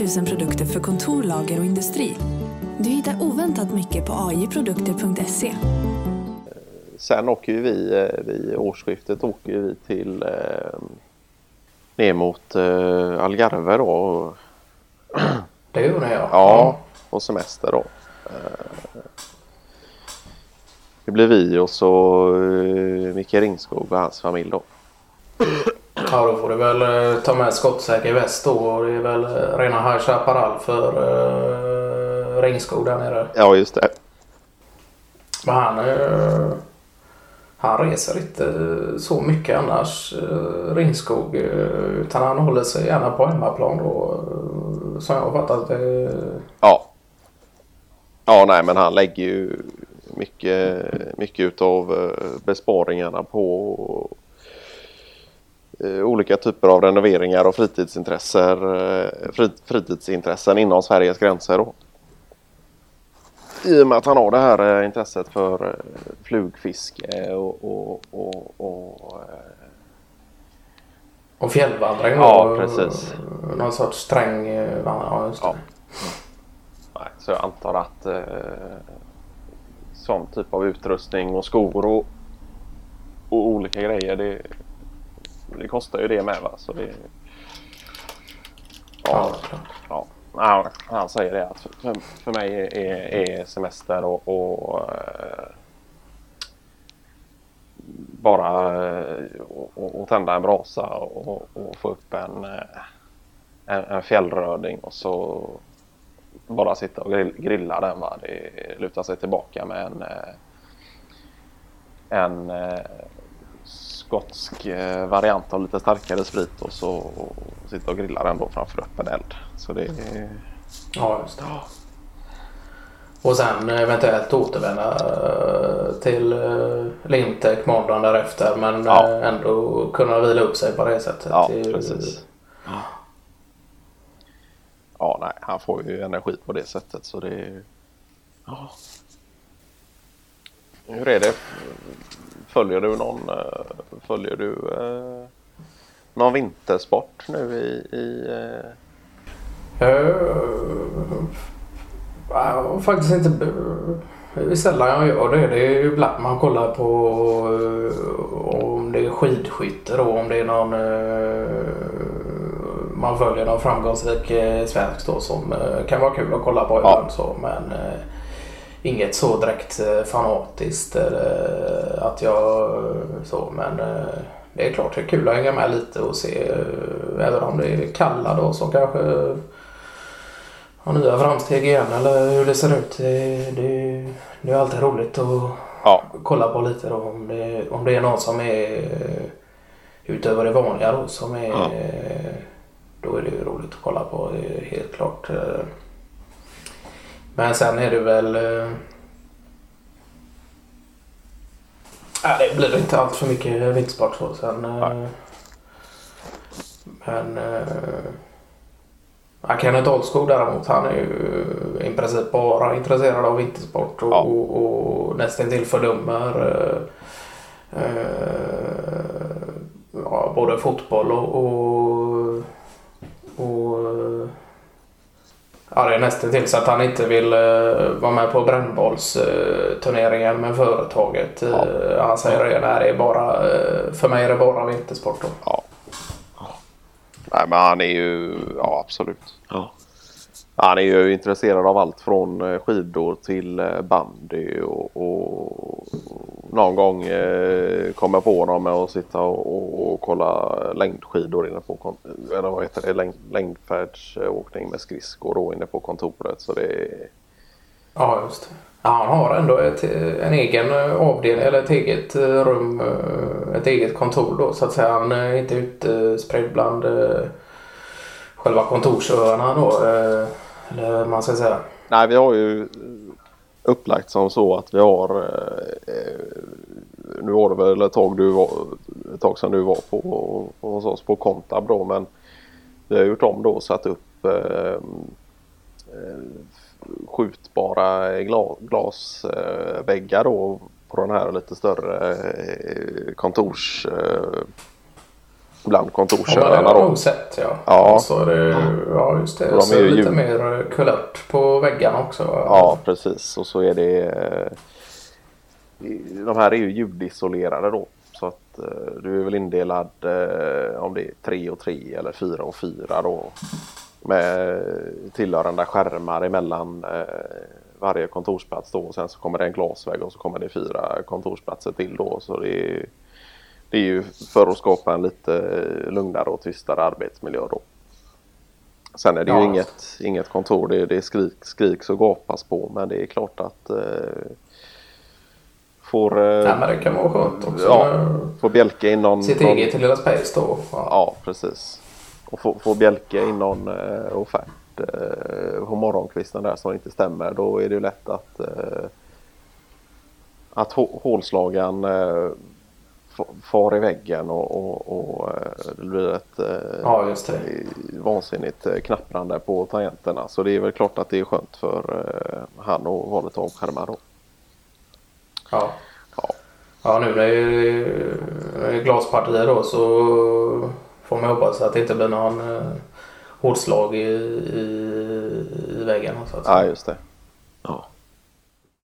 000 produkter för kontor, lager och industri. Du hittar oväntat mycket på ajprodukter.se. Sen åker ju vi eh, vid årsskiftet åker vi till eh, ner mot eh, Algarve då. Det gjorde jag. Ja, på semester då. Eh, det blir vi och så eh, Micke Ringskog och hans familj då. Ja, då får du väl eh, ta med skottsäker väst då. Och det är väl eh, rena High Chaparral för uh, Ringskog där nere. Ja, just det. Men han, eh, han reser inte så mycket annars, eh, Ringskog. eh, Utan han håller sig gärna på hemmaplan då. eh, Som jag har fattat det. Ja. Ja, nej, men han lägger ju mycket, mycket utav eh, besparingarna på eh, olika typer av renoveringar och fritidsintressen, eh, fri- fritidsintressen inom Sveriges gränser. Då. I och med att han har det här eh, intresset för eh, flugfiske och, och, och, och eh, Och fjällvandring. Ja, precis. Någon sorts sträng eh. Ja, just det. Ja. Nej, så jag antar att eh, sån typ av utrustning och skor och, och olika grejer det, det kostar ju det med va. Så det, Ja, ja, ja. Han säger det att för, för mig är, är semester och, och eh, bara eh, och, och tända en brasa och, och få upp en, eh, en, en fjällröding och så bara sitta och grill, grilla den. Va? Det lutar sig tillbaka med en, en skotsk eh, variant av lite starkare sprit och så och sitta och grilla den då framför öppen eld. Så det är... Ja, just det. Och sen eventuellt återvända eh, till eh, Limtek måndagen därefter. Men Ja. eh, ändå kunna vila upp sig på det sättet. Ja, ju- precis. Ja, nej, han får ju energi på det sättet så det är... Ja. Hur är det? Följer du någon, eh, följer du eh, någon vintersport nu i, i eh, ja, faktiskt inte. Det är sällan jag gör det. Det är ju ibland man kollar på om det är skidskytte då. Om det är någon man följer någon framgångsrik svensk då som kan vara kul att kolla på Ja. ibland så. Men inget så direkt eh, fanatiskt eller att jag eh, så. Men eh, det är klart det är kul att hänga med lite och se. eh, Även om det är kalla då som kanske har nya framsteg igen eller hur det ser ut. Det, det, det är alltid roligt att ja, kolla på lite då. Om det, om det är någon som är eh, utöver det vanliga då som är Ja. eh, då är det roligt att kolla på. Helt klart. Men sen är det väl Ja, det blir inte allt för mycket vintersport så. Sen, Nej. men ja, Kenneth Olskog däremot han är ju i princip bara intresserad av vintersport och, Ja. och, och nästan till fördömer eh, ja, både fotboll och, och, och Ja, det är nästan till så att han inte vill uh, vara med på brännbollsturneringen med företaget. Uh, Han säger det, nej, det är bara, eh, för mig är det bara vintersport. Då. ja. Nej, men han är ju, ja absolut. Ja. Han är ju intresserad av allt från eh, skidor till eh, bandy och, och någon gång eh, kom jag på honom med att sitta och, och, och kolla längdskidor inne på eller vad heter det, Längd, längdfärdsåkning med skridskor då inne på kontoret. Så det Ja, just det. Ja, han har ändå ett, en egen avdelning eller ett eget eh, rum, eh, ett eget kontor då så att säga. Han är inte utspridd bland eh, själva kontorsöarna då. Eller man ska säga. Nej, vi har ju upplagt som så att vi har nu var det väl ett tag, du var, ett tag sedan du var på, hos oss på Kontab då men vi har gjort om då och satt upp eh, eh, skjutbara gla, glasväggar då på den här lite större eh, kontors eh, bland Ja, kontorsköarna men det har jag sett ja. Ja. Och så är det, ja just det. De så är ju lite ljud- mer kulört på väggarna också. Ja, precis. Och så är det... eh, De här är ju ljudisolerade då. Så att eh, du är väl indelad eh, om det är 3 och 3 eller 4 och 4 då. Med tillhörande skärmar emellan eh, varje kontorsplats då. Och sen så kommer det en glasvägg och så kommer det fyra kontorsplatser till då. Så det är, det är ju för att skapa en lite lugnare och tystare arbetsmiljö då. Sen är det ju Ja. inget, inget kontor, det, det skrik, skriks och gapas på men det är klart att eh, får, eh, Nej, men det kan vara skönt också. Ja. får Bjelke in någon... Sitt någon- eget lilla space då. Ja. Ja, precis. Och får, får Bjelke in någon eh, offert eh, på morgonkvisten där som inte stämmer då är det ju lätt att eh, att hå- hålslagaren eh, fa- far i väggen och, och, och eh, det blir ett eh, ja, det. vansinnigt knapprande på tangenterna. Så det är väl klart att det är skönt för han att vara lite avskärmad då. Ja. Ja. Ja, nu när det är- glaspartier då så får man hoppas att det inte blir någon eh, hårt slag i, i, i väggen. Så att säga. ja, just det.